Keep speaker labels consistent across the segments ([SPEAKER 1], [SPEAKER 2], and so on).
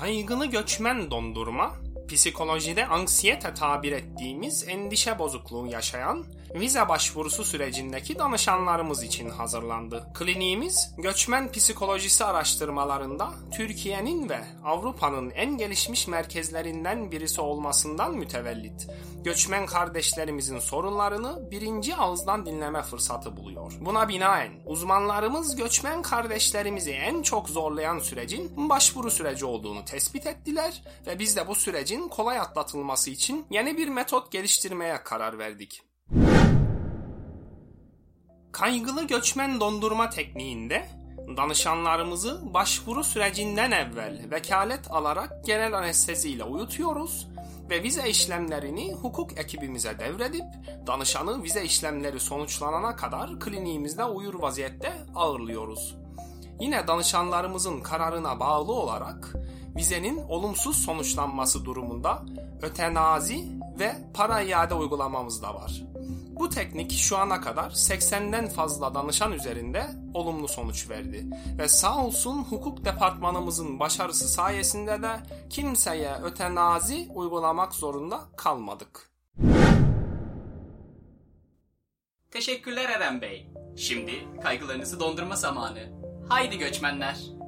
[SPEAKER 1] Kaygılı göçmen dondurma, psikolojide anksiyete tabir ettiğimiz endişe bozukluğu yaşayan vize başvurusu sürecindeki danışanlarımız için hazırlandı. Kliniğimiz göçmen psikolojisi araştırmalarında Türkiye'nin ve Avrupa'nın en gelişmiş merkezlerinden birisi olmasından mütevellit. Göçmen kardeşlerimizin sorunlarını birinci ağızdan dinleme fırsatı buluyor. Buna binaen uzmanlarımız göçmen kardeşlerimizi en çok zorlayan sürecin başvuru süreci olduğunu tespit ettiler ve biz de bu sürecin kolay atlatılması için yeni bir metot geliştirmeye karar verdik. Kaygılı göçmen dondurma tekniğinde danışanlarımızı başvuru sürecinden evvel vekalet alarak genel anesteziyle uyutuyoruz ve vize işlemlerini hukuk ekibimize devredip danışanı vize işlemleri sonuçlanana kadar kliniğimizde uyur vaziyette ağırlıyoruz. Yine danışanlarımızın kararına bağlı olarak vizenin olumsuz sonuçlanması durumunda ötenazi ve para iade uygulamamız da var. Bu teknik şu ana kadar 80'den fazla danışan üzerinde olumlu sonuç verdi. Ve sağ olsun hukuk departmanımızın başarısı sayesinde de kimseye ötenazi uygulamak zorunda kalmadık.
[SPEAKER 2] Teşekkürler Eren Bey. Şimdi kaygılarınızı dondurma zamanı. Haydi göçmenler.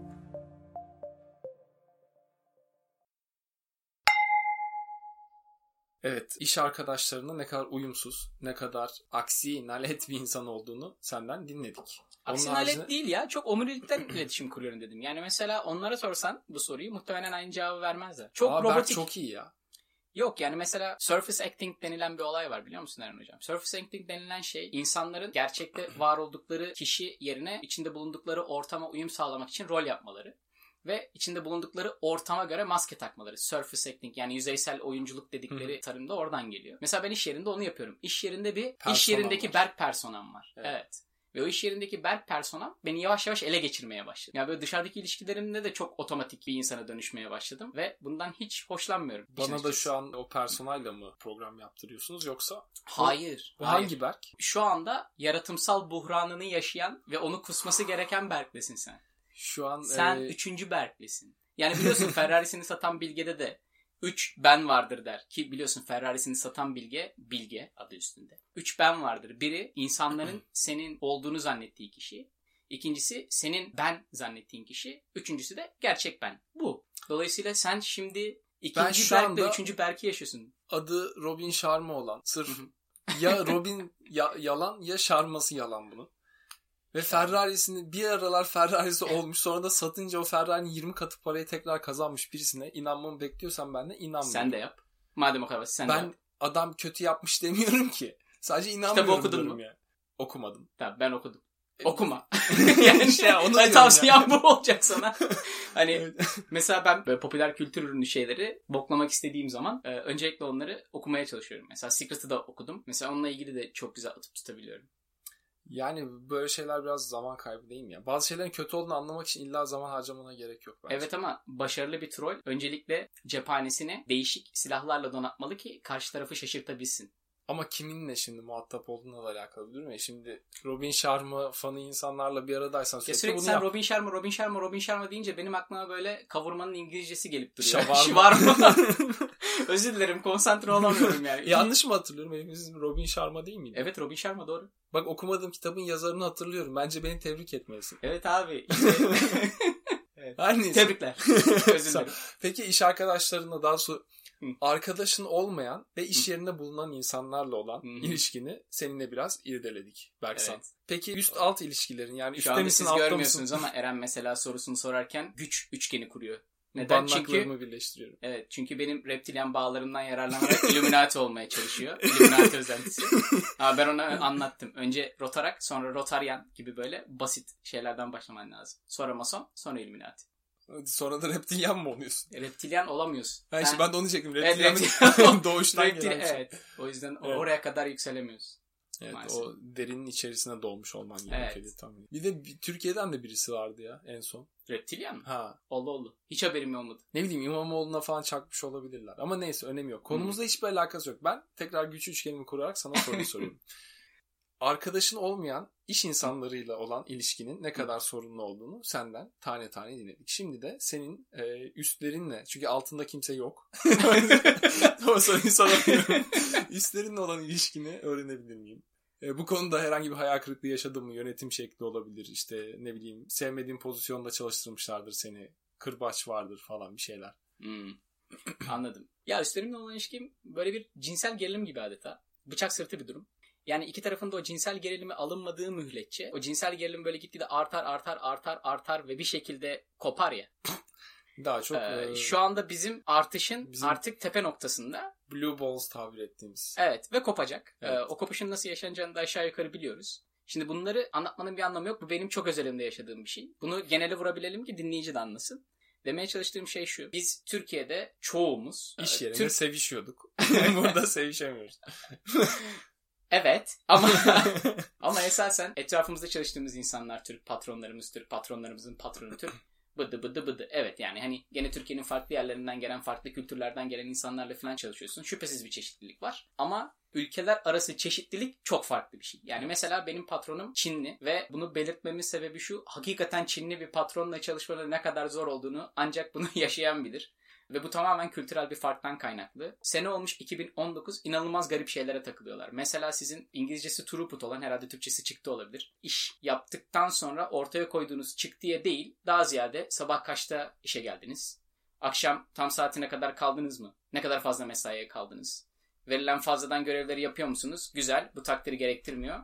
[SPEAKER 1] Evet, iş arkadaşlarına ne kadar uyumsuz, ne kadar aksi, nalet bir insan olduğunu senden dinledik.
[SPEAKER 2] Aksi
[SPEAKER 1] Onun
[SPEAKER 2] nalet
[SPEAKER 1] haricinde-
[SPEAKER 2] değil ya. Çok omurilikten iletişim kuruyorum dedim. Yani mesela onlara sorsan bu soruyu muhtemelen aynı cevabı vermezler. Çok
[SPEAKER 1] Aa, Berk
[SPEAKER 2] robotik.
[SPEAKER 1] çok iyi ya.
[SPEAKER 2] Yok yani mesela surface acting denilen bir olay var biliyor musun Eren Hocam? Surface acting denilen şey insanların gerçekte var oldukları kişi yerine içinde bulundukları ortama uyum sağlamak için rol yapmaları. Ve içinde bulundukları ortama göre maske takmaları. Surface acting yani yüzeysel oyunculuk dedikleri tarımda oradan geliyor. Mesela ben iş yerinde onu yapıyorum. İş yerinde bir iş
[SPEAKER 1] Personam
[SPEAKER 2] yerindeki
[SPEAKER 1] var.
[SPEAKER 2] Berk personam var.
[SPEAKER 1] Evet.
[SPEAKER 2] evet. Ve o iş yerindeki Berk personam beni yavaş yavaş ele geçirmeye başladı. Yani böyle dışarıdaki ilişkilerimde de çok otomatik bir insana dönüşmeye başladım. Ve bundan hiç hoşlanmıyorum.
[SPEAKER 1] Bana da
[SPEAKER 2] açıkçası.
[SPEAKER 1] şu an o personayla mı program yaptırıyorsunuz yoksa
[SPEAKER 2] Hayır.
[SPEAKER 1] bu
[SPEAKER 2] hayır.
[SPEAKER 1] hangi Berk?
[SPEAKER 2] Şu anda yaratımsal buhranını yaşayan ve onu kusması gereken Berk'lesin sen.
[SPEAKER 1] Şu an
[SPEAKER 2] Sen
[SPEAKER 1] e,
[SPEAKER 2] üçüncü Berk'lesin. Yani biliyorsun Ferrari'sini satan Bilge'de de 3 ben vardır der. Ki biliyorsun Ferrari'sini satan Bilge, Bilge adı üstünde. 3 ben vardır. Biri insanların senin olduğunu zannettiği kişi. İkincisi senin ben zannettiğin kişi. Üçüncüsü de gerçek ben. Bu. Dolayısıyla sen şimdi ikinci Berk ve üçüncü Berk'i yaşıyorsun.
[SPEAKER 1] adı Robin Sharma olan sırf ya Robin ya- yalan ya Sharma'sı yalan bunun. Ve Ferrari'sini bir aralar Ferrari'si olmuş sonra da satınca o Ferrari'nin 20 katı parayı tekrar kazanmış birisine inanmamı bekliyorsan ben de inanmıyorum.
[SPEAKER 2] Sen de yap. Madem o kadar sen de
[SPEAKER 1] Ben
[SPEAKER 2] yap.
[SPEAKER 1] adam kötü yapmış demiyorum ki. Sadece inanmıyorum
[SPEAKER 2] okudun
[SPEAKER 1] diyorum
[SPEAKER 2] mu?
[SPEAKER 1] ya. Okumadım.
[SPEAKER 2] Tamam ben okudum.
[SPEAKER 1] E,
[SPEAKER 2] Okuma. yani
[SPEAKER 1] şey, onu diyorum
[SPEAKER 2] tavsiyem
[SPEAKER 1] ya.
[SPEAKER 2] bu olacak sana. hani
[SPEAKER 1] Evet.
[SPEAKER 2] mesela ben böyle popüler kültür ürünü şeyleri boklamak istediğim zaman e, öncelikle onları okumaya çalışıyorum. Mesela Secret'ı da okudum. Mesela onunla ilgili de çok güzel atıp tutabiliyorum.
[SPEAKER 1] Yani böyle şeyler biraz zaman kaybı değil mi ya? Bazı şeylerin kötü olduğunu anlamak için illa zaman harcamana gerek yok bence.
[SPEAKER 2] Evet ama başarılı bir troll öncelikle cephanesini değişik silahlarla donatmalı ki karşı tarafı şaşırtabilsin.
[SPEAKER 1] Ama kiminle şimdi muhatap olduğuna da alakalı değil mi? Şimdi Robin Sharma fanı insanlarla bir aradaysan
[SPEAKER 2] Ya
[SPEAKER 1] sürekli,
[SPEAKER 2] sürekli
[SPEAKER 1] bunu
[SPEAKER 2] sen
[SPEAKER 1] yap.
[SPEAKER 2] Robin Sharma, Robin Sharma, Robin Sharma deyince benim aklıma böyle kavurmanın İngilizcesi gelip duruyor.
[SPEAKER 1] Şavarma.
[SPEAKER 2] Özür dilerim konsantre olamıyorum yani.
[SPEAKER 1] Yanlış mı hatırlıyorum? Hepimizin Robin Sharma değil miydi?
[SPEAKER 2] Evet Robin Sharma doğru.
[SPEAKER 1] Bak okumadığım kitabın yazarını hatırlıyorum. Bence beni tebrik etmelisin.
[SPEAKER 2] Evet abi. işte- evet.
[SPEAKER 1] Her neyse.
[SPEAKER 2] Tebrikler. Özür dilerim.
[SPEAKER 1] Peki iş arkadaşlarına daha sonra
[SPEAKER 2] Hı.
[SPEAKER 1] arkadaşın olmayan ve iş yerinde bulunan insanlarla olan
[SPEAKER 2] Hı
[SPEAKER 1] ilişkini seninle biraz irdeledik Berksan.
[SPEAKER 2] Evet.
[SPEAKER 1] Peki üst alt ilişkilerin yani
[SPEAKER 2] Şu
[SPEAKER 1] üstte misin
[SPEAKER 2] siz
[SPEAKER 1] altta mısın?
[SPEAKER 2] görmüyorsunuz ama Eren mesela sorusunu sorarken güç üçgeni kuruyor. Neden? Çünkü
[SPEAKER 1] birleştiriyorum.
[SPEAKER 2] evet çünkü benim reptilyen bağlarımdan yararlanarak Illuminati olmaya çalışıyor. Illuminati özentisi. Ama ben ona anlattım. Önce Rotarak sonra Rotaryan gibi böyle basit şeylerden başlaman lazım. Sonra Mason sonra Illuminati.
[SPEAKER 1] Sonra da reptilyan mı oluyorsun?
[SPEAKER 2] Reptilyen olamıyorsun.
[SPEAKER 1] Ha, işte ben de onu.
[SPEAKER 2] Evet,
[SPEAKER 1] Reptilyan
[SPEAKER 2] reptilyan-
[SPEAKER 1] doğuştan
[SPEAKER 2] Reptil-
[SPEAKER 1] gelen şey.
[SPEAKER 2] evet. O yüzden
[SPEAKER 1] Evet.
[SPEAKER 2] oraya kadar yükselemiyorsun.
[SPEAKER 1] Evet,
[SPEAKER 2] Maalesef.
[SPEAKER 1] o derinin içerisine doğmuş olman gerekiyor
[SPEAKER 2] Evet.
[SPEAKER 1] tahmin. Bir de bir- Türkiye'den de birisi vardı ya en son.
[SPEAKER 2] Reptilyen mi?
[SPEAKER 1] Ha.
[SPEAKER 2] Oldu oldu. Hiç haberim olmadı.
[SPEAKER 1] Ne bileyim İmamoğlu'na falan çakmış olabilirler. Ama neyse önemi yok. Konumuzla hiçbir alakası yok. Ben tekrar güç üçgenimi kurarak sana soruyu soruyorum.
[SPEAKER 3] Arkadaşın olmayan iş insanlarıyla olan ilişkinin ne kadar sorunlu olduğunu senden tane tane dinledik. Şimdi de senin e, üstlerinle çünkü altında kimse yok. soruyu soramıyorum. Üstlerinle olan ilişkini öğrenebilir miyim? E, bu konuda herhangi bir hayal kırıklığı yaşadın mı? Yönetim şekli olabilir. İşte ne bileyim sevmediğin pozisyonda çalıştırmışlardır seni. Kırbaç vardır falan bir şeyler.
[SPEAKER 2] Hmm. Anladım. Ya üstlerimle olan ilişkim böyle bir cinsel gerilim gibi adeta. Bıçak sırtı bir durum. Yani iki tarafında o cinsel gerilimi alınmadığı mühletçe o cinsel gerilim böyle gitgide artar artar artar artar ve bir şekilde kopar ya.
[SPEAKER 3] Daha çok
[SPEAKER 2] Ee,
[SPEAKER 3] e,
[SPEAKER 2] şu anda bizim artışın
[SPEAKER 3] bizim-
[SPEAKER 2] artık tepe noktasında.
[SPEAKER 3] blue balls tabir ettiğimiz.
[SPEAKER 2] Evet ve kopacak. Ee,
[SPEAKER 3] Evet.
[SPEAKER 2] o kopuşun nasıl yaşanacağını da aşağı yukarı biliyoruz. Şimdi bunları anlatmanın bir anlamı yok. Bu benim çok özelimde yaşadığım bir şey. Bunu genele vurabilelim ki dinleyici de anlasın. Demeye çalıştığım şey şu. Biz Türkiye'de çoğumuz
[SPEAKER 3] İş
[SPEAKER 2] e,
[SPEAKER 3] yerinde
[SPEAKER 2] Türk
[SPEAKER 3] sevişiyorduk. Burada sevişemiyoruz.
[SPEAKER 2] Evet ama ama esasen etrafımızda çalıştığımız insanlar Türk patronlarımız Türk patronlarımızın patronu Türk bıdı bıdı bıdı. Evet yani hani gene Türkiye'nin farklı yerlerinden gelen farklı kültürlerden gelen insanlarla falan çalışıyorsun. Şüphesiz bir çeşitlilik var ama ülkeler arası çeşitlilik çok farklı bir şey. Yani mesela benim patronum Çinli ve bunu belirtmemin sebebi şu. Hakikaten Çinli bir patronla çalışmanın ne kadar zor olduğunu ancak bunu yaşayan bilir. Ve bu tamamen kültürel bir farktan kaynaklı. Sene olmuş 2019 inanılmaz garip şeylere takılıyorlar. Mesela sizin İngilizcesi throughput olan herhalde Türkçesi çıktı olabilir. İş yaptıktan sonra ortaya koyduğunuz çıktıya değil daha ziyade sabah kaçta işe geldiniz? Akşam tam saatine kadar kaldınız mı? Ne kadar fazla mesaiye kaldınız? Verilen fazladan görevleri yapıyor musunuz? Güzel. Bu takdiri gerektirmiyor.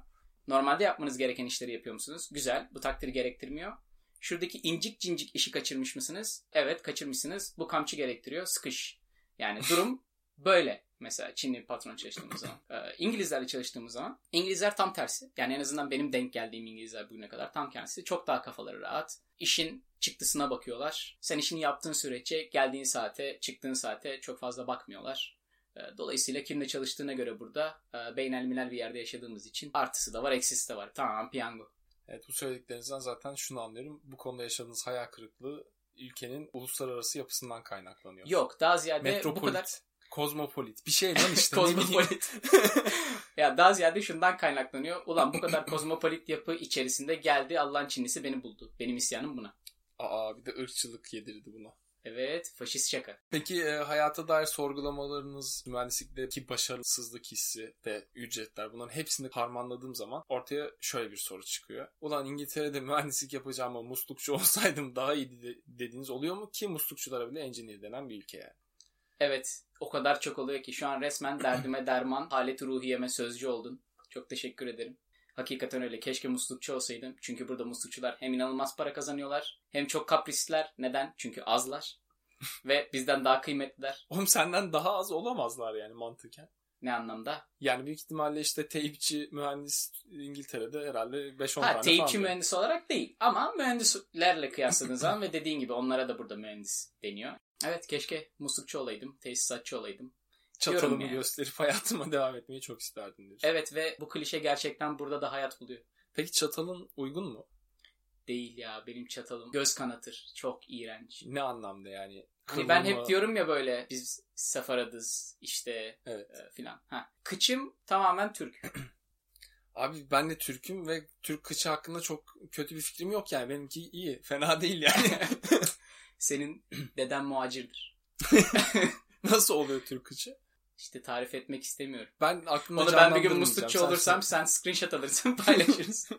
[SPEAKER 2] Normalde yapmanız gereken işleri yapıyor musunuz? Güzel. Bu takdiri gerektirmiyor. Şuradaki incik cincik işi kaçırmış mısınız? Evet kaçırmışsınız. Bu kamçı gerektiriyor. Sıkış. Yani durum böyle. Mesela Çinli patron çalıştığımız zaman. Ee, İngilizlerle çalıştığımız zaman. İngilizler tam tersi. Yani en azından benim denk geldiğim İngilizler bugüne kadar tam tersi. Çok daha kafaları rahat. İşin çıktısına bakıyorlar. Sen işini yaptığın sürece geldiğin saate, çıktığın saate çok fazla bakmıyorlar. Ee, Dolayısıyla kimle çalıştığına göre burada e, beynelminel bir yerde yaşadığımız için artısı da var, eksisi de var. Tamam piyango.
[SPEAKER 3] Evet bu söylediklerinizden zaten şunu anlıyorum. Bu konuda yaşadığınız hayal kırıklığı ülkenin uluslararası yapısından kaynaklanıyor.
[SPEAKER 2] Yok daha ziyade
[SPEAKER 3] Metropolit,
[SPEAKER 2] bu kadar
[SPEAKER 3] kozmopolit. Bir şey lan işte.
[SPEAKER 2] kozmopolit. ya daha ziyade şundan kaynaklanıyor. Ulan bu kadar kozmopolit yapı içerisinde geldi Allah'ın Çinlisi beni buldu. Benim isyanım buna.
[SPEAKER 3] Aa bir de ırkçılık yedirdi buna.
[SPEAKER 2] Evet faşist şaka.
[SPEAKER 3] Peki e, hayata dair sorgulamalarınız, mühendislikteki başarısızlık hissi ve ücretler bunların hepsini harmanladığım zaman ortaya şöyle bir soru çıkıyor. Ulan İngiltere'de mühendislik yapacağım ama muslukçu olsaydım daha de- dediğiniz oluyor mu? Ki muslukçulara bile engineer denen bir ülke yani.
[SPEAKER 2] Evet o kadar çok oluyor ki şu an resmen derdime derman, haleti ruhiyeme sözcü oldun. Çok teşekkür ederim. Hakikaten öyle. Keşke muslukçu olsaydım. Çünkü burada muslukçular hem inanılmaz para kazanıyorlar hem çok kaprisler. Neden? Çünkü azlar. Ve bizden daha kıymetliler.
[SPEAKER 3] Oğlum senden daha az olamazlar yani mantıken.
[SPEAKER 2] Ne anlamda?
[SPEAKER 3] Yani büyük ihtimalle işte teyipçi mühendis İngiltere'de herhalde 5-10
[SPEAKER 2] Ha
[SPEAKER 3] tane
[SPEAKER 2] teyipçi
[SPEAKER 3] falan.
[SPEAKER 2] mühendis olarak değil. Ama mühendislerle kıyasladığın zaman ve dediğin gibi onlara da burada mühendis deniyor. Evet keşke muslukçu olaydım. Tesisatçı olaydım.
[SPEAKER 3] Çatalımı
[SPEAKER 2] yani.
[SPEAKER 3] gösterip hayatıma devam etmeyi çok isterdim diyorsun.
[SPEAKER 2] Evet ve bu klişe gerçekten burada da hayat buluyor.
[SPEAKER 3] Peki çatalın uygun mu?
[SPEAKER 2] Değil ya benim çatalım. Göz kanatır. Çok iğrenç.
[SPEAKER 3] Ne anlamda yani?
[SPEAKER 2] Hani ben hep diyorum ya böyle biz safaradız işte
[SPEAKER 3] Evet.
[SPEAKER 2] e, filan. Ha. Kıçım tamamen Türk.
[SPEAKER 3] Abi ben de Türk'üm ve Türk kıçı hakkında çok kötü bir fikrim yok yani. Benimki iyi. Fena değil yani.
[SPEAKER 2] Senin deden muhacirdir.
[SPEAKER 3] Nasıl oluyor Türk kıçı?
[SPEAKER 2] İşte tarif etmek istemiyorum.
[SPEAKER 3] Ben aklımda
[SPEAKER 2] Onu ben bir gün muslukçu
[SPEAKER 3] Sen
[SPEAKER 2] olursam sen screenshot alırsın paylaşırız.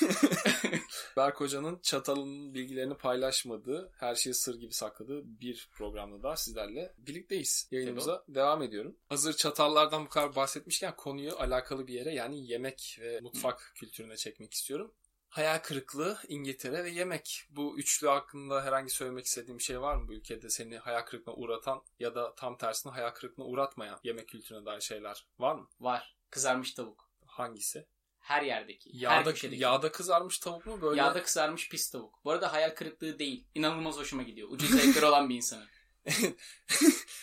[SPEAKER 3] Berk Hoca'nın çatalın bilgilerini paylaşmadığı, her şeyi sır gibi sakladığı bir programda daha sizlerle birlikteyiz. Yayınımıza devam ediyorum. Hazır çatallardan bu kadar bahsetmişken konuyu alakalı bir yere yani yemek ve mutfak kültürüne çekmek istiyorum. Hayal kırıklığı, İngiltere ve yemek. Bu üçlü hakkında herhangi söylemek istediğim bir şey var mı bu ülkede seni hayal kırıklığına uğratan ya da tam tersine hayal kırıklığına uğratmayan yemek kültürüne dair şeyler var mı?
[SPEAKER 2] Var. Kızarmış tavuk.
[SPEAKER 3] Hangisi?
[SPEAKER 2] Her yerdeki. her
[SPEAKER 3] Yağda,
[SPEAKER 2] köşedeki.
[SPEAKER 3] yağda kızarmış tavuk mu böyle?
[SPEAKER 2] Yağda kızarmış pis tavuk. Bu arada hayal kırıklığı değil. İnanılmaz hoşuma gidiyor. Ucuz zevkleri olan bir insanım.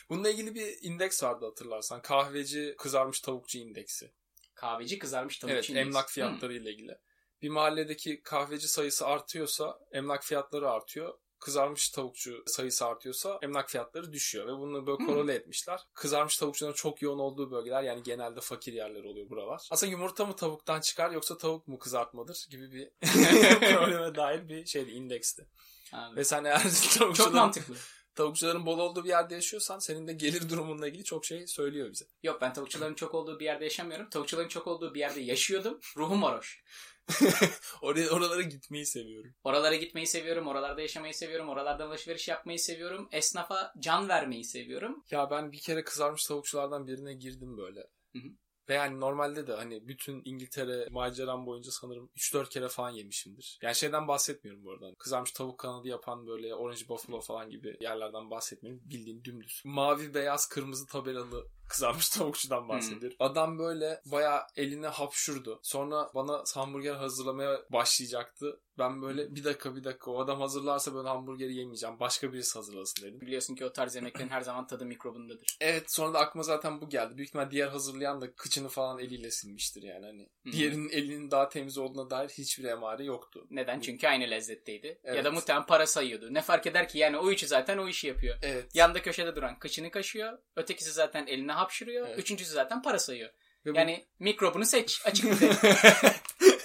[SPEAKER 3] Bununla ilgili bir indeks vardı hatırlarsan. Kahveci kızarmış tavukçu indeksi.
[SPEAKER 2] Kahveci kızarmış tavuk
[SPEAKER 3] evet,
[SPEAKER 2] çiğnesi.
[SPEAKER 3] emlak
[SPEAKER 2] Hmm.
[SPEAKER 3] fiyatları ile ilgili. Bir mahalledeki kahveci sayısı artıyorsa emlak fiyatları artıyor. kızarmış tavukçu sayısı artıyorsa emlak fiyatları düşüyor ve bunu böyle korele etmişler. Kızarmış tavukçuların çok yoğun olduğu bölgeler yani genelde fakir yerler oluyor buralar. Aslında yumurta mı tavuktan çıkar yoksa tavuk mu kızartmadır gibi bir probleme dair bir şeydi indeksti.
[SPEAKER 2] Anladım.
[SPEAKER 3] Ve sen eğer
[SPEAKER 2] Çok
[SPEAKER 3] tavukçuların,
[SPEAKER 2] mantıklı.
[SPEAKER 3] Tavukçuların bol olduğu bir yerde yaşıyorsan senin de gelir durumunla ilgili çok şey söylüyor bize.
[SPEAKER 2] Yok ben tavukçuların çok olduğu bir yerde yaşamıyorum. Tavukçuların çok olduğu bir yerde yaşıyordum. Ruhum varoş.
[SPEAKER 3] Oraya, oralara gitmeyi seviyorum.
[SPEAKER 2] Oralara gitmeyi seviyorum. Oralarda yaşamayı seviyorum. Oralardan alışveriş yapmayı seviyorum. Esnafa can vermeyi seviyorum.
[SPEAKER 3] Ya ben bir kere kızarmış tavukçulardan birine girdim böyle.
[SPEAKER 2] Hı hı.
[SPEAKER 3] Ve yani normalde de hani bütün İngiltere maceram boyunca sanırım 3-4 kere falan yemişimdir. Yani şeyden bahsetmiyorum bu arada. Kızarmış tavuk kanadı yapan böyle Orange Buffalo falan gibi yerlerden bahsetmiyorum. Bildiğin dümdüz. Mavi, beyaz, kırmızı tabelalı kızarmış tavukçudan bahsediyorum. Adam böyle bayağı eline hapşurdu. Sonra bana hamburger hazırlamaya başlayacaktı. Ben böyle bir dakika bir dakika o adam hazırlarsa ben hamburgeri yemeyeceğim. Başka birisi hazırlasın dedim.
[SPEAKER 2] Biliyorsun ki o tarz yemeklerin her zaman tadı mikrobundadır.
[SPEAKER 3] Evet sonra da aklıma zaten bu geldi. Büyük ihtimal diğer hazırlayan da kıçını falan eliyle silmiştir yani. Hani
[SPEAKER 2] Hı hı.
[SPEAKER 3] diğerinin elinin daha temiz olduğuna dair hiçbir emare yoktu.
[SPEAKER 2] Neden? Çünkü aynı lezzetteydi.
[SPEAKER 3] Evet.
[SPEAKER 2] Ya da muhtemelen para sayıyordu. Ne fark eder ki? Yani o üçü zaten o işi yapıyor.
[SPEAKER 3] Evet.
[SPEAKER 2] Yanda köşede duran kıçını kaşıyor. Ötekisi zaten eline hapşırıyor.
[SPEAKER 3] Evet.
[SPEAKER 2] Üçüncüsü zaten para sayıyor.
[SPEAKER 3] Ve bu-
[SPEAKER 2] Yani mikrobunu seç. Açık bir de.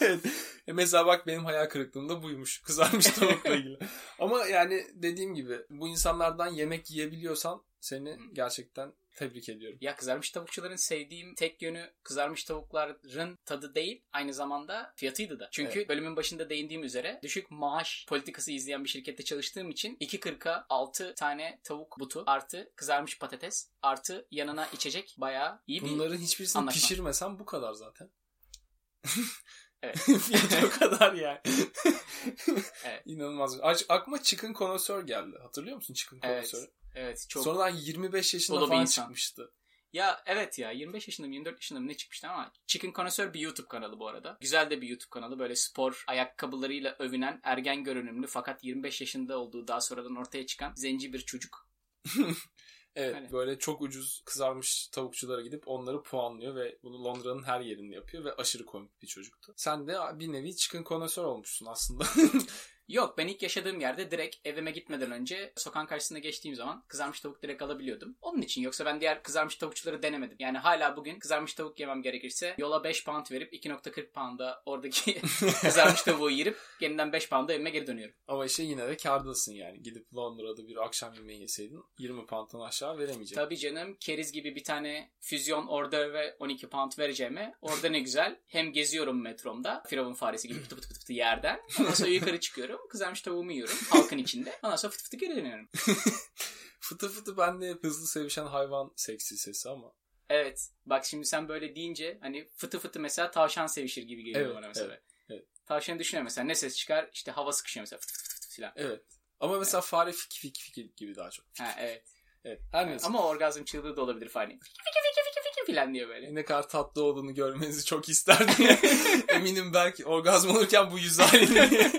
[SPEAKER 3] evet. E Mesela bak benim hayal kırıklığım da buymuş. Kızarmış tavukla ilgili. Ama yani dediğim gibi bu insanlardan yemek yiyebiliyorsan seni gerçekten tebrik ediyorum.
[SPEAKER 2] Ya kızarmış tavukçuların sevdiğim tek yönü kızarmış tavukların tadı değil aynı zamanda fiyatıydı da. Çünkü
[SPEAKER 3] Evet.
[SPEAKER 2] bölümün başında değindiğim üzere düşük maaş politikası izleyen bir şirkette çalıştığım için 2.40'a 6 tane tavuk butu artı kızarmış patates artı yanına içecek bayağı iyi bir
[SPEAKER 3] Bunların hiçbirisini
[SPEAKER 2] anlaşma.
[SPEAKER 3] pişirmesen bu kadar zaten.
[SPEAKER 2] Evet.
[SPEAKER 3] Fiyatı o kadar yani.
[SPEAKER 2] Evet.
[SPEAKER 3] İnanılmaz. Aklıma Chicken Connoisseur geldi. Hatırlıyor musun Chicken. Connoisseur?
[SPEAKER 2] Evet çok.
[SPEAKER 3] Sonradan 25 yaşında falan
[SPEAKER 2] insan.
[SPEAKER 3] çıkmıştı.
[SPEAKER 2] Ya evet ya 25 yaşında mı 24 yaşında mı ne çıkmıştı ama Chicken Connoisseur bir YouTube kanalı bu arada. Güzel de bir YouTube kanalı. Böyle spor ayakkabılarıyla övünen ergen görünümlü fakat 25 yaşında olduğu daha sonradan ortaya çıkan zenci bir çocuk.
[SPEAKER 3] Evet
[SPEAKER 2] Öyle.
[SPEAKER 3] böyle çok ucuz kızarmış tavukçulara gidip onları puanlıyor ve bunu Londra'nın her yerinde yapıyor ve aşırı komik bir çocuktu. Sen de bir nevi Chicken Connoisseur olmuşsun aslında.
[SPEAKER 2] Yok ben ilk yaşadığım yerde direkt evime gitmeden önce sokağın karşısında geçtiğim zaman kızarmış tavuk direkt alabiliyordum. Onun için yoksa ben diğer kızarmış tavukçuları denemedim. Yani hala bugün kızarmış tavuk yemem gerekirse yola 5 pound verip 2.40 pound'a oradaki kızarmış tavuğu yiyip yeniden 5 pound'a evime geri dönüyorum.
[SPEAKER 3] Ama işte yine de kardasın yani. Gidip Londra'da bir akşam yemeği yeseydin 20 pound'dan aşağı veremeyecektin.
[SPEAKER 2] Tabii canım keriz gibi bir tane füzyon order ve 12 pound vereceğime orada ne güzel hem geziyorum metromda firavun faresi gibi fıtı fıtı fıtı yerden ondan sonra yukarı çıkıyorum kızarmış tavuğumu yiyorum halkın içinde ondan sonra fıtı fıtı geri dönüyorum.
[SPEAKER 3] Fıtı fıtı bende hep hızlı sevişen hayvan seksi sesi ama.
[SPEAKER 2] Evet bak şimdi sen böyle deyince hani fıtı fıtı mesela tavşan sevişir gibi geliyor
[SPEAKER 3] Evet,
[SPEAKER 2] bana mesela.
[SPEAKER 3] evet, evet.
[SPEAKER 2] Tavşanı düşünüyor mesela ne ses çıkar işte hava sıkışıyor mesela fıtı fıtı fıtı fıtı filan.
[SPEAKER 3] Evet. Ama mesela fare fiki fiki fiki gibi daha çok.
[SPEAKER 2] Ha evet.
[SPEAKER 3] Evet. Her neyse.
[SPEAKER 2] Ama orgazm çığlığı da olabilir fani. Fiki fiki fiki fiki fiki filan diyor böyle.
[SPEAKER 3] ne kadar tatlı olduğunu görmenizi çok isterdim. Eminim belki orgazm olurken bu yüz halini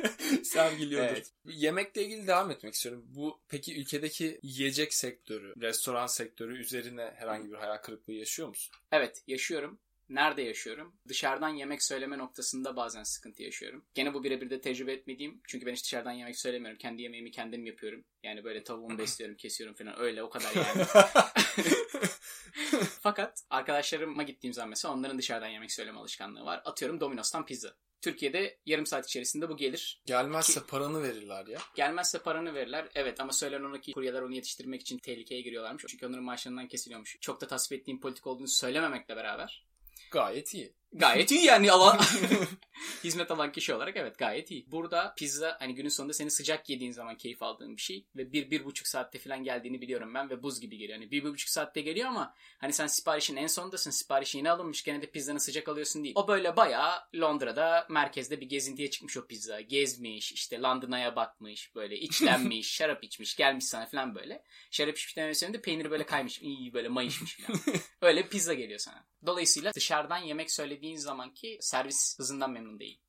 [SPEAKER 3] sergiliyordur.
[SPEAKER 2] Evet.
[SPEAKER 3] Yemekle ilgili devam etmek istiyorum. Bu peki ülkedeki yiyecek sektörü, restoran sektörü üzerine herhangi bir hayal kırıklığı yaşıyor musun?
[SPEAKER 2] Evet yaşıyorum. Nerede yaşıyorum? Dışarıdan yemek söyleme noktasında bazen sıkıntı yaşıyorum. Gene bu birebir de tecrübe etmediğim. Çünkü ben hiç dışarıdan yemek söylemiyorum. Kendi yemeğimi kendim yapıyorum. Yani böyle tavuğumu besliyorum, kesiyorum falan. Öyle o kadar yani. Fakat arkadaşlarıma gittiğim zaman mesela onların dışarıdan yemek söyleme alışkanlığı var. Atıyorum Domino's'tan pizza. Türkiye'de yarım saat içerisinde bu gelir.
[SPEAKER 3] Gelmezse paranı verirler ya.
[SPEAKER 2] Gelmezse paranı verirler. Evet ama söylen ona ki kuryeler onu yetiştirmek için tehlikeye giriyorlarmış. Çünkü onların maaşlarından kesiliyormuş. Çok da tasvip ettiğim politik olduğunu söylememekle beraber.
[SPEAKER 3] 搞一天，
[SPEAKER 2] Gayet iyi yani alan hizmet alan kişi olarak evet gayet iyi. Burada pizza hani günün sonunda seni sıcak yediğin zaman keyif aldığın bir şey ve bir, bir buçuk saatte falan geldiğini biliyorum ben ve buz gibi geliyor. Hani bir, bir buçuk saatte geliyor ama hani sen siparişin en sondasın siparişi yeni alınmış gene de pizzanı sıcak alıyorsun değil. O böyle bayağı Londra'da merkezde bir gezintiye çıkmış o pizza. Gezmiş işte London'a bakmış böyle içlenmiş şarap içmiş gelmiş sana falan böyle. Şarap içmiş demesinin de peyniri böyle kaymış iyi böyle mayışmış falan. Öyle pizza geliyor sana. Dolayısıyla dışarıdan yemek söylediğin zamanki servis hızından memnun değil.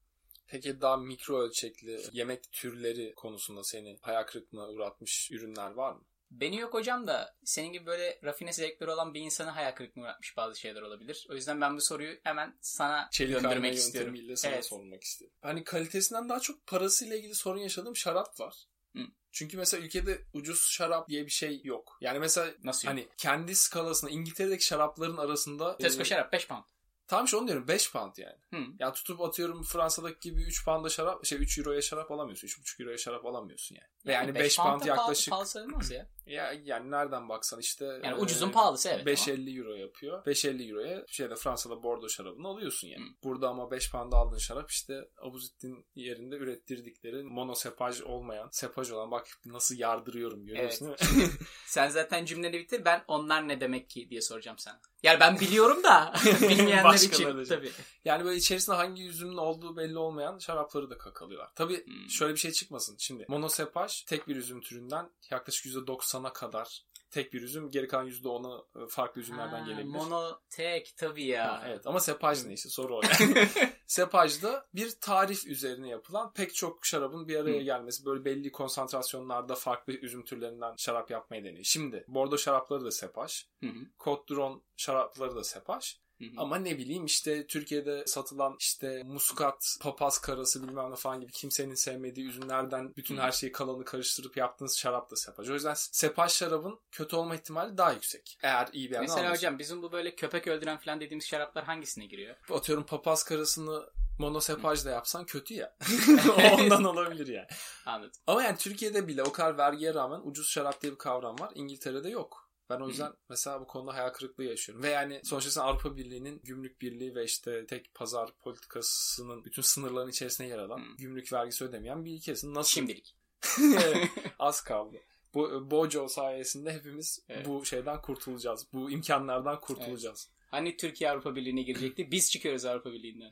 [SPEAKER 3] Peki daha mikro ölçekli yemek türleri konusunda seni hayal kırıklığına uğratmış ürünler var mı?
[SPEAKER 2] Beni yok hocam da senin gibi böyle rafine zevkleri olan bir insanı hayal kırıklığına uğratmış bazı şeyler olabilir. O yüzden ben bu soruyu hemen sana
[SPEAKER 3] Çelik
[SPEAKER 2] döndürmek istiyorum.
[SPEAKER 3] yöntemiyle sana
[SPEAKER 2] Evet.
[SPEAKER 3] sormak istedim. Hani kalitesinden daha çok parasıyla ilgili sorun yaşadığım şarap var.
[SPEAKER 2] Hı.
[SPEAKER 3] Çünkü mesela ülkede ucuz şarap diye bir şey yok. Yani mesela
[SPEAKER 2] Nasıl yok?
[SPEAKER 3] hani kendi skalasında İngiltere'deki şarapların arasında
[SPEAKER 2] Tesco
[SPEAKER 3] e,
[SPEAKER 2] şarap 5 pound.
[SPEAKER 3] Tam şu onu diyorum 5 pound yani.
[SPEAKER 2] Hı.
[SPEAKER 3] Ya tutup atıyorum Fransa'daki gibi 3 pound'a şarap şey 3 euroya şarap alamıyorsun. 3,5 euroya şarap alamıyorsun yani. Ve yani 5
[SPEAKER 2] pound
[SPEAKER 3] pound yaklaşık
[SPEAKER 2] Pahalı, pahalı sayılmaz ya.
[SPEAKER 3] Ya yani nereden baksan işte
[SPEAKER 2] Yani
[SPEAKER 3] e,
[SPEAKER 2] ucuzun pahalısı evet. ama
[SPEAKER 3] 5.50 euro yapıyor. 5.50 euroya şeyde Fransa'da Bordeaux şarabını alıyorsun yani.
[SPEAKER 2] Hı.
[SPEAKER 3] Burada ama 5 pound'a aldığın şarap işte Abuzittin yerinde ürettirdikleri monosepaj olmayan, sepaj olan bak nasıl yardırıyorum görüyorsun değil mi?
[SPEAKER 2] Sen zaten cümleni bitir ben onlar ne demek ki diye soracağım sana. Yani ben biliyorum da bilmeyenler için tabii.
[SPEAKER 3] Yani böyle içerisinde hangi üzümün olduğu belli olmayan şarapları da kakalıyorlar. Tabii
[SPEAKER 2] Hmm.
[SPEAKER 3] şöyle bir şey çıkmasın. Şimdi monosepaj tek bir üzüm türünden yaklaşık %90'a kadar tek bir üzüm. Geri kalan %10'u farklı üzümlerden
[SPEAKER 2] Ha,
[SPEAKER 3] gelebilir.
[SPEAKER 2] Mono tek tabii ya.
[SPEAKER 3] Ha, evet ama sepaj ne işte soru o yani. Sepajda bir tarif üzerine yapılan pek çok şarabın bir araya
[SPEAKER 2] Hı.
[SPEAKER 3] gelmesi. Böyle belli konsantrasyonlarda farklı üzüm türlerinden şarap yapmayı deniyor. Şimdi Bordeaux şarapları da sepaj.
[SPEAKER 2] Hı hı,
[SPEAKER 3] Côte şarapları da sepaj. Ama ne bileyim işte Türkiye'de satılan işte muskat, papaz karası bilmem ne falan gibi kimsenin sevmediği üzümlerden bütün her şeyi kalanı karıştırıp yaptığınız şarap da sepaj. O yüzden sepaj şarabın kötü olma ihtimali daha yüksek. Eğer iyi bir
[SPEAKER 2] Mesela
[SPEAKER 3] alırsan.
[SPEAKER 2] hocam bizim bu böyle köpek öldüren falan dediğimiz şaraplar hangisine giriyor?
[SPEAKER 3] atıyorum papaz karasını monosepajla yapsan kötü ya. Ondan olabilir yani.
[SPEAKER 2] Anladım.
[SPEAKER 3] Ama yani Türkiye'de bile o kadar vergiye rağmen ucuz şarap diye bir kavram var. İngiltere'de yok. Ben o yüzden mesela bu konuda hayal kırıklığı yaşıyorum. Ve yani sonuçta sen Avrupa Birliği'nin gümrük birliği ve işte tek pazar politikasının bütün sınırların içerisine yer alan, gümrük vergisi ödemeyen bir ülkesin. Nasıl?
[SPEAKER 2] Şimdilik.
[SPEAKER 3] Evet, Az kaldı. Bu Bojo sayesinde hepimiz
[SPEAKER 2] Evet.
[SPEAKER 3] bu şeyden kurtulacağız. Bu imkanlardan kurtulacağız.
[SPEAKER 2] Hani Türkiye Avrupa Birliği'ne girecekti. Biz çıkıyoruz Avrupa Birliği'nden.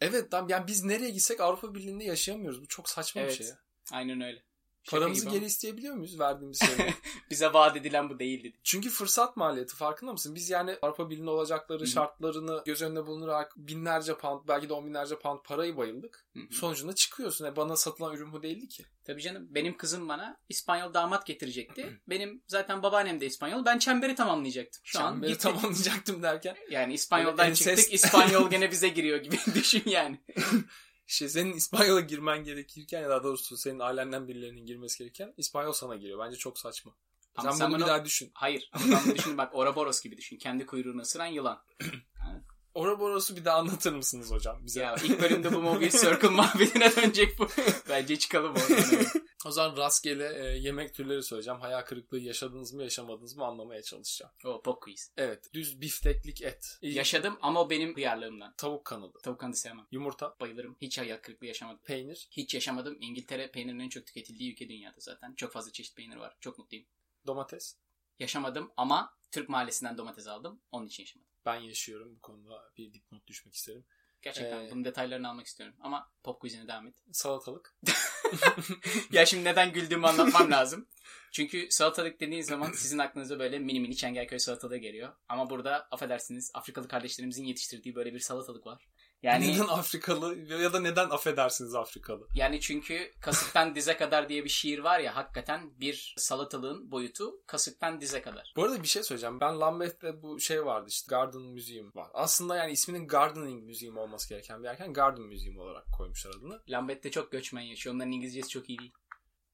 [SPEAKER 3] Evet tam yani biz nereye gitsek Avrupa Birliği'nde yaşayamıyoruz. Bu çok saçma
[SPEAKER 2] Evet.
[SPEAKER 3] bir şey.
[SPEAKER 2] Aynen öyle.
[SPEAKER 3] Paramızı geri
[SPEAKER 2] ama
[SPEAKER 3] isteyebiliyor muyuz verdiğimiz şeyleri?
[SPEAKER 2] Bize vaat edilen bu değildi.
[SPEAKER 3] Çünkü fırsat maliyeti farkında mısın? Biz yani Avrupa Birliği'nde olacakları
[SPEAKER 2] Hı hı.
[SPEAKER 3] şartlarını göz önüne bulundurarak binlerce pound belki de on binlerce pound parayı bayıldık.
[SPEAKER 2] Hı hı.
[SPEAKER 3] Sonucunda çıkıyorsun. E bana satılan ürün bu değildi ki.
[SPEAKER 2] Tabii canım benim kızım bana İspanyol damat getirecekti. Benim zaten babaannem de İspanyol. Ben çemberi tamamlayacaktım. Şu an
[SPEAKER 3] Çemberi
[SPEAKER 2] gitti.
[SPEAKER 3] tamamlayacaktım derken.
[SPEAKER 2] Yani İspanyoldan
[SPEAKER 3] ensest-
[SPEAKER 2] çıktık İspanyol gene bize giriyor gibi düşün yani.
[SPEAKER 3] İşte senin İspanyol'a girmen gerekirken ya da daha doğrusu senin ailenden birilerinin girmesi gerekirken İspanyol sana giriyor. Bence çok saçma.
[SPEAKER 2] Ama
[SPEAKER 3] sen,
[SPEAKER 2] sen
[SPEAKER 3] bunu bir
[SPEAKER 2] bunu-
[SPEAKER 3] daha düşün.
[SPEAKER 2] Hayır ama bunu düşün bak Ouroboros gibi düşün. Kendi kuyruğunu ısıran yılan.
[SPEAKER 3] Ouroboros'u bir daha anlatır mısınız hocam bize?
[SPEAKER 2] Ya ilk bölümde bu Mobius Circle muhabbetine dönecek bu. Bence çıkalım oradan.
[SPEAKER 3] O zaman rastgele e, yemek türleri söyleyeceğim. Hayal kırıklığı yaşadınız mı yaşamadınız mı anlamaya çalışacağım.
[SPEAKER 2] o pop quiz.
[SPEAKER 3] Evet. Düz bifteklik et. İlk-
[SPEAKER 2] Yaşadım ama benim hıyarlığımdan.
[SPEAKER 3] Tavuk kanadı.
[SPEAKER 2] Tavuk kanı sevmem.
[SPEAKER 3] Yumurta.
[SPEAKER 2] Bayılırım. Hiç hayal kırıklığı yaşamadım.
[SPEAKER 3] Peynir.
[SPEAKER 2] Hiç yaşamadım. İngiltere peynirinin en çok tüketildiği ülke dünyada zaten. Çok fazla çeşit peynir var. Çok mutluyum.
[SPEAKER 3] Domates.
[SPEAKER 2] Yaşamadım ama Türk mahallesinden domates aldım. Onun için yaşamadım.
[SPEAKER 3] Ben yaşıyorum. Bu konuda bir dipnot düşmek isterim.
[SPEAKER 2] Gerçekten
[SPEAKER 3] Ee,
[SPEAKER 2] bunun detaylarını almak istiyorum. Ama pop quizine devam et.
[SPEAKER 3] Salatalık.
[SPEAKER 2] ya şimdi neden güldüğümü anlatmam lazım. Çünkü salatalık dediğin zaman sizin aklınıza böyle mini mini Çengelköy salatalığı geliyor. Ama burada affedersiniz Afrikalı kardeşlerimizin yetiştirdiği böyle bir salatalık var. Yani
[SPEAKER 3] Neden Afrikalı ya da neden affedersiniz Afrikalı?
[SPEAKER 2] yani çünkü kasıktan dize kadar diye bir şiir var ya hakikaten bir salatalığın boyutu kasıktan dize kadar.
[SPEAKER 3] Bu arada bir şey söyleyeceğim. Ben Lambeth'te bu şey vardı işte Garden Museum var. Aslında yani isminin Gardening Museum olması gereken bir yerken Garden Museum olarak koymuşlar adını.
[SPEAKER 2] Lambeth'te çok göçmen yaşıyor. Onların İngilizcesi çok iyi değil.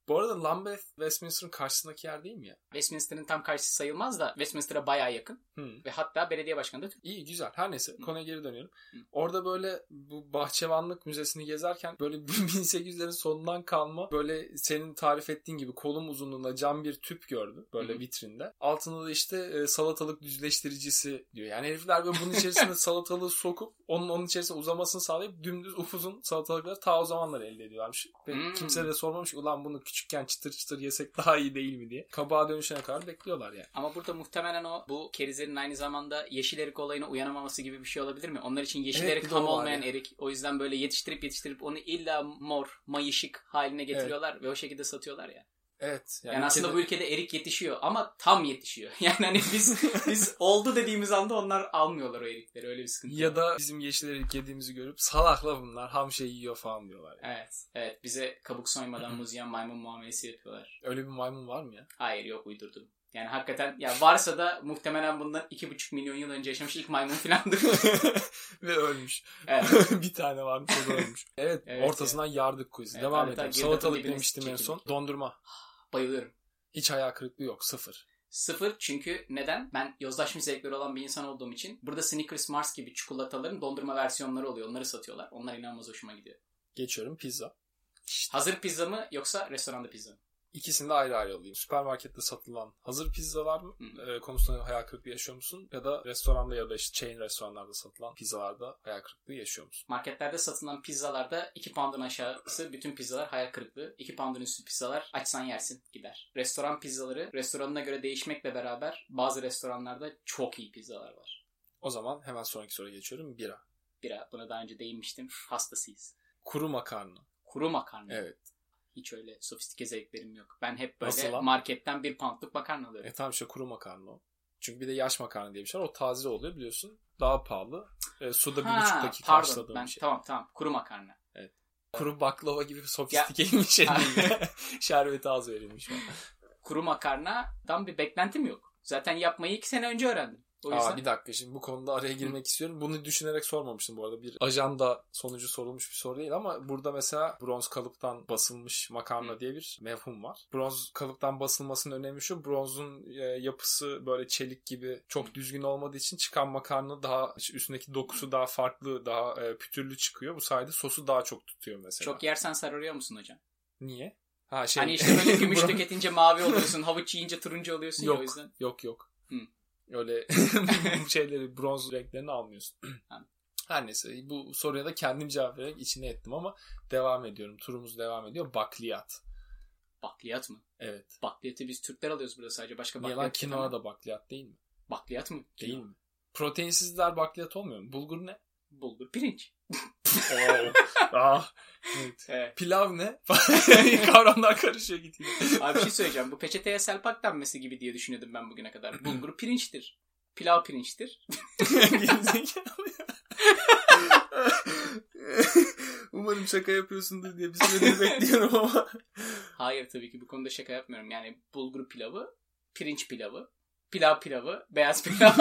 [SPEAKER 3] Bu arada Lambeth Westminster'ın karşısındaki yer değil mi ya?
[SPEAKER 2] Westminster'ın tam karşısı sayılmaz da Westminster'a bayağı yakın.
[SPEAKER 3] Hı.
[SPEAKER 2] Ve hatta belediye başkanı da Türk.
[SPEAKER 3] İyi güzel. Her neyse
[SPEAKER 2] Hı.
[SPEAKER 3] konuya geri dönelim.
[SPEAKER 2] Hı.
[SPEAKER 3] Orada böyle bu bahçıvanlık müzesini gezerken böyle 1800'lerin sonundan kalma böyle senin tarif ettiğin gibi kolum uzunluğunda cam bir tüp gördüm böyle
[SPEAKER 2] Hı.
[SPEAKER 3] vitrinde. Altında da işte e, salatalık düzleştiricisi diyor. Yani herifler böyle bunun içerisine salatalığı sokup onun onun içerisine uzamasını sağlayıp dümdüz upuzun salatalıkları ta o zamanlar elde ediyorlarmış. Ve
[SPEAKER 2] Hmm.
[SPEAKER 3] kimse de sormamış ulan bunu küçükken çıtır çıtır yesek daha iyi değil mi diye. Kabağa dönüşene kadar bekliyorlar yani.
[SPEAKER 2] Ama burada muhtemelen o bu kerizlerin aynı zamanda yeşil erik olayına uyanamaması gibi bir şey olabilir mi? Onlar için yeşil
[SPEAKER 3] Evet,
[SPEAKER 2] erik tam olmayan
[SPEAKER 3] ya.
[SPEAKER 2] erik. O yüzden böyle yetiştirip yetiştirip onu illa mor, mayışık haline getiriyorlar ve o şekilde satıyorlar ya.
[SPEAKER 3] Evet.
[SPEAKER 2] Yani, aslında
[SPEAKER 3] ülkede-
[SPEAKER 2] bu ülkede erik yetişiyor ama tam yetişiyor. Yani hani biz biz oldu dediğimiz anda onlar almıyorlar o erikleri. Öyle bir sıkıntı. var.
[SPEAKER 3] Ya da bizim yeşil erik yediğimizi görüp salakla bunlar ham şey yiyor falan diyorlar. Yani.
[SPEAKER 2] Evet. Evet. Bize kabuk soymadan muz yiyen maymun muamelesi yapıyorlar.
[SPEAKER 3] Öyle bir maymun var mı ya?
[SPEAKER 2] Hayır yok uydurdum. Yani hakikaten ya varsa da muhtemelen bundan 2,5 milyon yıl önce yaşamış ilk maymun filandır.
[SPEAKER 3] Ve ölmüş.
[SPEAKER 2] Evet.
[SPEAKER 3] bir tane varmış o da ölmüş. Evet,
[SPEAKER 2] Evet,
[SPEAKER 3] ortasından yardık quizi.
[SPEAKER 2] Evet,
[SPEAKER 3] Devam edelim. Salatalık demiştim en son. Dondurma.
[SPEAKER 2] Bayılıyorum.
[SPEAKER 3] Hiç hayal kırıklığı yok. Sıfır.
[SPEAKER 2] Sıfır çünkü neden? Ben yozlaşmış zevkleri olan bir insan olduğum için burada Snickers Mars gibi çikolataların dondurma versiyonları oluyor. Onları satıyorlar. Onlar inanılmaz hoşuma gidiyor.
[SPEAKER 3] Geçiyorum pizza.
[SPEAKER 2] Hazır pizza mı yoksa restoranda pizza mı?
[SPEAKER 3] İkisini de ayrı ayrı alayım. Süpermarkette satılan hazır pizzalar mı
[SPEAKER 2] Hı.
[SPEAKER 3] e, konusunda hayal kırıklığı yaşıyor musun? Ya da restoranda ya da işte chain restoranlarda satılan pizzalarda hayal kırıklığı yaşıyor musun?
[SPEAKER 2] Marketlerde satılan pizzalarda 2 pound'un aşağısı bütün pizzalar hayal kırıklığı. 2 pound'un üstü pizzalar açsan yersin gider. Restoran pizzaları restoranına göre değişmekle beraber bazı restoranlarda çok iyi pizzalar var.
[SPEAKER 3] O zaman hemen sonraki soruya geçiyorum. Bira.
[SPEAKER 2] Bira buna daha önce değinmiştim. Hastasıyız.
[SPEAKER 3] Kuru makarna.
[SPEAKER 2] Kuru makarna.
[SPEAKER 3] Evet.
[SPEAKER 2] Hiç öyle sofistike zevklerim yok. Ben hep böyle
[SPEAKER 3] Nasıl lan?
[SPEAKER 2] marketten bir poundluk makarna alıyorum.
[SPEAKER 3] E tamam işte kuru makarna o. Çünkü bir de yaş makarna diye bir şey var. O taze oluyor biliyorsun. Daha pahalı. E, suda bir buçuk dakika
[SPEAKER 2] pardon.
[SPEAKER 3] haşladığım
[SPEAKER 2] Ben,
[SPEAKER 3] bir şey.
[SPEAKER 2] Tamam tamam. Kuru makarna.
[SPEAKER 3] Kuru baklava gibi sofistikeymiş elinde. Şerbeti az verilmiş.
[SPEAKER 2] Kuru makarnadan bir beklentim yok. Zaten yapmayı iki sene önce öğrendim. O yüzden
[SPEAKER 3] Aa, bir dakika şimdi bu konuda araya girmek istiyorum. Bunu düşünerek sormamıştım bu arada. Bir ajanda sonucu sorulmuş bir soru değil ama burada mesela bronz kalıptan basılmış makarna
[SPEAKER 2] Hı.
[SPEAKER 3] diye bir mevhum var. Bronz kalıptan basılmasının önemi şu. Bronzun e, yapısı böyle çelik gibi çok düzgün olmadığı için çıkan makarna daha üstündeki dokusu daha farklı, daha e, pütürlü çıkıyor. Bu sayede sosu daha çok tutuyor mesela.
[SPEAKER 2] çok yersen sararıyor musun hocam?
[SPEAKER 3] Niye? Ha şey.
[SPEAKER 2] Hani işte böyle gümüş tüketince mavi oluyorsun, havuç yiyince turuncu oluyorsun ya
[SPEAKER 3] Yok.
[SPEAKER 2] o yüzden.
[SPEAKER 3] Yok yok.
[SPEAKER 2] Hı.
[SPEAKER 3] Öyle bu şeyleri bronz renklerini almıyorsun. Her neyse bu soruya da kendim cevap vererek içine ettim ama devam ediyorum. Turumuz devam ediyor. Bakliyat.
[SPEAKER 2] Bakliyat mı?
[SPEAKER 3] Evet.
[SPEAKER 2] Bakliyatı biz Türkler alıyoruz burada sadece. Başka bakliyat
[SPEAKER 3] kinoa
[SPEAKER 2] yok ama.
[SPEAKER 3] da bakliyat değil mi?
[SPEAKER 2] Bakliyat mı?
[SPEAKER 3] Değil
[SPEAKER 2] Kinoa.
[SPEAKER 3] mi? Proteinsizler bakliyat olmuyor mu? Bulgur ne?
[SPEAKER 2] Bulgur, pirinç.
[SPEAKER 3] Oo. ah. Evet.
[SPEAKER 2] Evet.
[SPEAKER 3] Pilav ne? Kavramlar karışıyor gidiyor.
[SPEAKER 2] Abi bir şey söyleyeceğim. Bu peçeteye selpak denmesi gibi diye düşünüyordum ben bugüne kadar. Bulgur pirinçtir. Pilav pirinçtir.
[SPEAKER 3] Umarım şaka yapıyorsundur diye bir süredir bekliyorum ama.
[SPEAKER 2] Hayır tabii ki bu konuda şaka yapmıyorum. Yani bulgur pilavı, pirinç pilavı, pilav pilavı, beyaz pilav.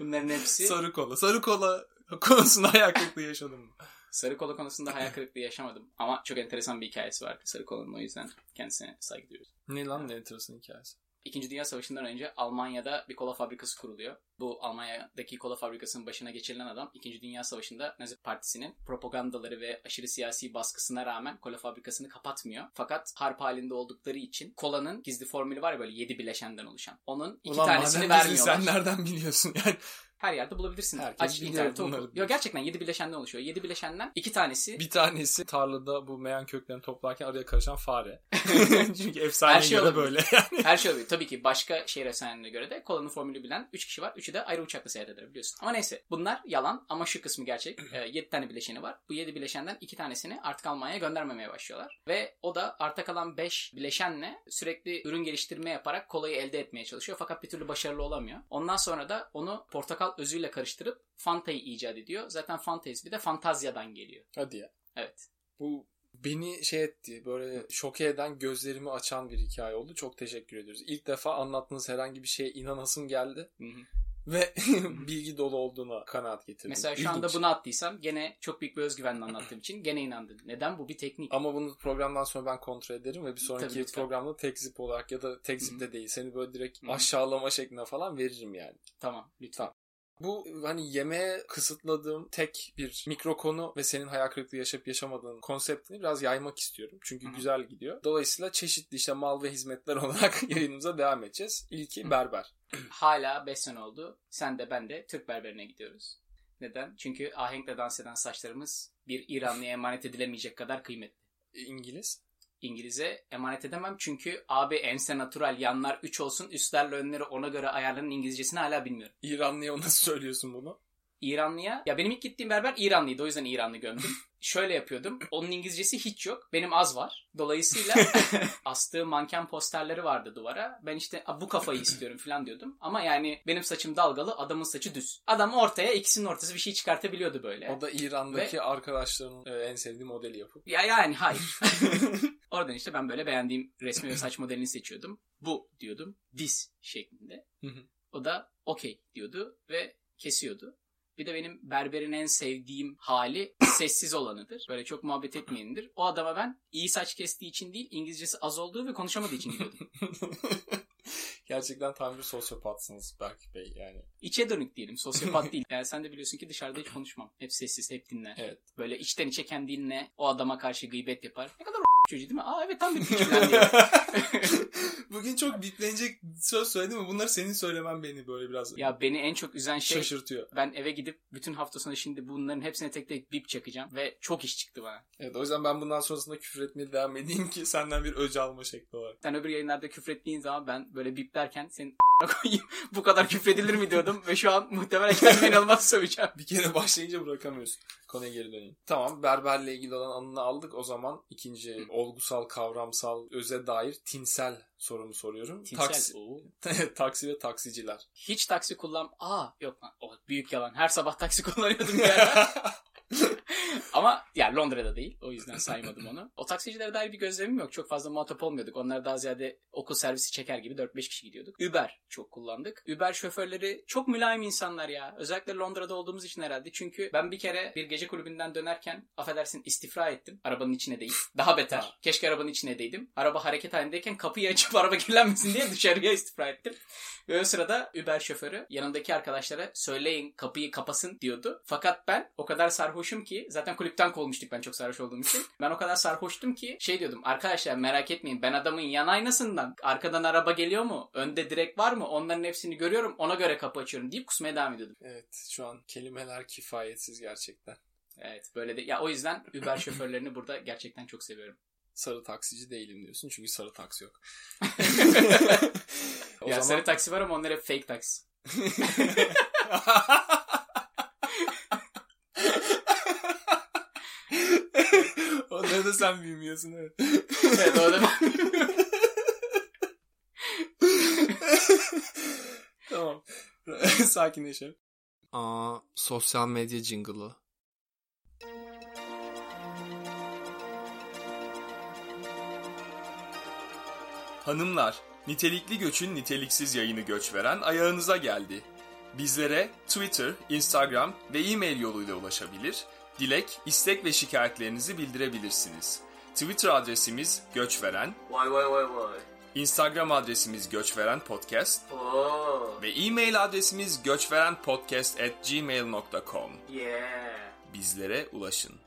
[SPEAKER 2] Bunların hepsi
[SPEAKER 3] Sarı kola. Sarı kola konusunda hayal kırıklığı yaşadım mı?
[SPEAKER 2] sarı kola konusunda hayal kırıklığı yaşamadım. Ama çok enteresan bir hikayesi var sarı kolanın o yüzden kendisine saygı duyuyoruz.
[SPEAKER 3] Ne lan ne enteresan hikayesi.
[SPEAKER 2] İkinci Dünya Savaşı'ndan önce Almanya'da bir kola fabrikası kuruluyor. Bu Almanya'daki kola fabrikasının başına geçirilen adam İkinci Dünya Savaşı'nda Nazi Partisi'nin propagandaları ve aşırı siyasi baskısına rağmen kola fabrikasını kapatmıyor. Fakat harp halinde oldukları için kolanın gizli formülü var ya böyle 7 bileşenden oluşan. Onun iki
[SPEAKER 3] Ulan
[SPEAKER 2] tanesini vermiyorlar.
[SPEAKER 3] sen nereden biliyorsun yani?
[SPEAKER 2] Her yerde bulabilirsin.
[SPEAKER 3] Herkes
[SPEAKER 2] Aç
[SPEAKER 3] biliyor
[SPEAKER 2] internette
[SPEAKER 3] bunları.
[SPEAKER 2] oku. Yok gerçekten 7 bileşenden oluşuyor. 7 bileşenden iki tanesi
[SPEAKER 3] Bir tanesi tarlada bu meyan köklerini toplarken araya karışan fare. Çünkü efsane
[SPEAKER 2] Her şey
[SPEAKER 3] göre
[SPEAKER 2] olabilir.
[SPEAKER 3] böyle.
[SPEAKER 2] Her şey oluyor. Tabii ki başka şehir efsanelerine göre de kolanın formülü bilen 3 kişi var. 3'ü de ayrı uçakla seyahat eder biliyorsun. Ama neyse bunlar yalan ama şu kısmı gerçek. 7 tane bileşeni var. Bu 7 bileşenden 2 tanesini artık Almanya'ya göndermemeye başlıyorlar. Ve o da arta kalan 5 bileşenle sürekli ürün geliştirme yaparak kolayı elde etmeye çalışıyor. Fakat bir türlü başarılı olamıyor. Ondan sonra da onu portakal özüyle karıştırıp Fanta'yı icat ediyor. Zaten Fanta ismi de Fantazya'dan geliyor.
[SPEAKER 3] Hadi ya.
[SPEAKER 2] Evet.
[SPEAKER 3] Bu beni şey etti böyle şoke eden gözlerimi açan bir hikaye oldu. Çok teşekkür ediyoruz. İlk defa anlattığınız herhangi bir şeye inanasım geldi.
[SPEAKER 2] Hı hı.
[SPEAKER 3] Ve bilgi dolu olduğuna kanaat getirdim.
[SPEAKER 2] Mesela şu
[SPEAKER 3] İlginç.
[SPEAKER 2] anda bunu attıysam gene çok büyük bir özgüvenle anlattığım için gene inandın. Neden? Bu bir teknik.
[SPEAKER 3] Ama bunu programdan sonra ben kontrol ederim ve bir sonraki
[SPEAKER 2] Tabii, lütfen.
[SPEAKER 3] programda tek zip olarak ya da tek zip de değil seni böyle direkt aşağılama şeklinde falan veririm yani.
[SPEAKER 2] Tamam lütfen.
[SPEAKER 3] Bu hani yemeğe kısıtladığım tek bir mikro konu ve senin hayal kırıklığı yaşayıp yaşamadığın konseptini biraz yaymak istiyorum. Çünkü
[SPEAKER 2] Hı
[SPEAKER 3] güzel gidiyor. Dolayısıyla çeşitli işte mal ve hizmetler olarak yayınımıza devam edeceğiz. İlki berber.
[SPEAKER 2] Hala 5 sene oldu. Sen de ben de Türk berberine gidiyoruz. Neden? Çünkü ahenkle dans eden saçlarımız bir İranlıya emanet edilemeyecek kadar kıymetli.
[SPEAKER 3] İngiliz.
[SPEAKER 2] İngiliz'e emanet edemem çünkü abi ense natural yanlar 3 olsun üstlerle önleri ona göre ayarlanın İngilizcesini hala bilmiyorum.
[SPEAKER 3] İranlıya nasıl söylüyorsun bunu?
[SPEAKER 2] İranlıya ya benim ilk gittiğim berber İranlıydı o yüzden İranlı gömdüm. Şöyle yapıyordum. Onun İngilizcesi hiç yok. Benim az var. Dolayısıyla astığı manken posterleri vardı duvara. Ben işte bu kafayı istiyorum falan diyordum. Ama yani benim saçım dalgalı, adamın saçı düz. Adam ortaya ikisinin ortası bir şey çıkartabiliyordu böyle.
[SPEAKER 3] O da İran'daki Ve... arkadaşlarının e, en sevdiği modeli yapıp.
[SPEAKER 2] Ya yani hayır. Oradan işte ben böyle beğendiğim resmi ve saç modelini seçiyordum. Bu diyordum. This şeklinde. o da okey diyordu ve kesiyordu. Bir de benim berberin en sevdiğim hali sessiz olanıdır. Böyle çok muhabbet etmeyenindir. O adama ben iyi saç kestiği için değil İngilizcesi az olduğu ve konuşamadığı için gidiyordum.
[SPEAKER 3] Gerçekten tam bir sosyopatsınız Berk Bey yani.
[SPEAKER 2] İçe dönük diyelim sosyopat değil. Yani sen de biliyorsun ki dışarıda hiç konuşmam. Hep sessiz hep dinler.
[SPEAKER 3] Evet.
[SPEAKER 2] Böyle içten içe kendinle o adama karşı gıybet yapar. Ne kadar çocuğu değil mi? Aa evet tam bir diyor.
[SPEAKER 3] Bugün çok biplenecek söz söyledim mi? Bunları senin söylemen beni böyle biraz
[SPEAKER 2] Ya beni en çok üzen şey
[SPEAKER 3] şaşırtıyor.
[SPEAKER 2] Ben eve gidip bütün hafta sonu şimdi bunların hepsine tek tek bip çakacağım ve çok iş çıktı bana.
[SPEAKER 3] Evet o yüzden ben bundan sonrasında küfür etmeye devam edeyim ki senden bir öc alma şekli olarak.
[SPEAKER 2] Sen öbür yayınlarda küfür ettiğin zaman ben böyle bip derken senin bu kadar küfredilir mi diyordum ve şu an muhtemelen kendimi inanılmaz söveceğim.
[SPEAKER 3] Bir kere başlayınca bırakamıyorsun. Konuya geri döneyim. Tamam berberle ilgili olan anını aldık. O zaman ikinci olgusal, kavramsal, öze dair tinsel sorumu soruyorum.
[SPEAKER 2] Tinsel.
[SPEAKER 3] Taksi, taksi ve taksiciler.
[SPEAKER 2] Hiç taksi kullan... Aa yok lan. O büyük yalan. Her sabah taksi kullanıyordum ya. Ama yani Londra'da değil. O yüzden saymadım onu. O taksicilere dair bir gözlemim yok. Çok fazla muhatap olmuyorduk. Onlar daha ziyade okul servisi çeker gibi 4-5 kişi gidiyorduk. Uber çok kullandık. Uber şoförleri çok mülayim insanlar ya. Özellikle Londra'da olduğumuz için herhalde. Çünkü ben bir kere bir gece kulübünden dönerken affedersin istifra ettim. Arabanın içine değil. Daha beter. Keşke arabanın içine değdim. Araba hareket halindeyken kapıyı açıp araba kirlenmesin diye dışarıya istifra ettim. Ve o sırada Uber şoförü yanındaki arkadaşlara söyleyin kapıyı kapasın diyordu. Fakat ben o kadar sarhoşum ki zaten kulüpten kovulmuştuk ben çok sarhoş olduğum için. Ben o kadar sarhoştum ki şey diyordum arkadaşlar merak etmeyin ben adamın yan aynasından arkadan araba geliyor mu? Önde direk var mı? Onların hepsini görüyorum ona göre kapı açıyorum deyip kusmaya devam ediyordum.
[SPEAKER 3] Evet şu an kelimeler kifayetsiz gerçekten.
[SPEAKER 2] Evet böyle de ya o yüzden Uber şoförlerini burada gerçekten çok seviyorum.
[SPEAKER 3] Sarı taksici değilim diyorsun çünkü sarı taksi yok.
[SPEAKER 2] ya zaman... sarı taksi var ama onlar hep fake taksi.
[SPEAKER 3] Onları da sen bilmiyorsun evet.
[SPEAKER 2] evet ben
[SPEAKER 3] tamam. Sakinleşelim. Aa, sosyal medya jingle'ı. Hanımlar, nitelikli göçün niteliksiz yayını göç veren ayağınıza geldi. Bizlere Twitter, Instagram ve e-mail yoluyla ulaşabilir, dilek, istek ve şikayetlerinizi bildirebilirsiniz. Twitter adresimiz göçveren.
[SPEAKER 2] Vay vay vay vay.
[SPEAKER 3] Instagram adresimiz göçveren podcast.
[SPEAKER 2] Oo.
[SPEAKER 3] Ve e-mail adresimiz göçverenpodcast at gmail.com.
[SPEAKER 2] Yeah.
[SPEAKER 3] Bizlere ulaşın.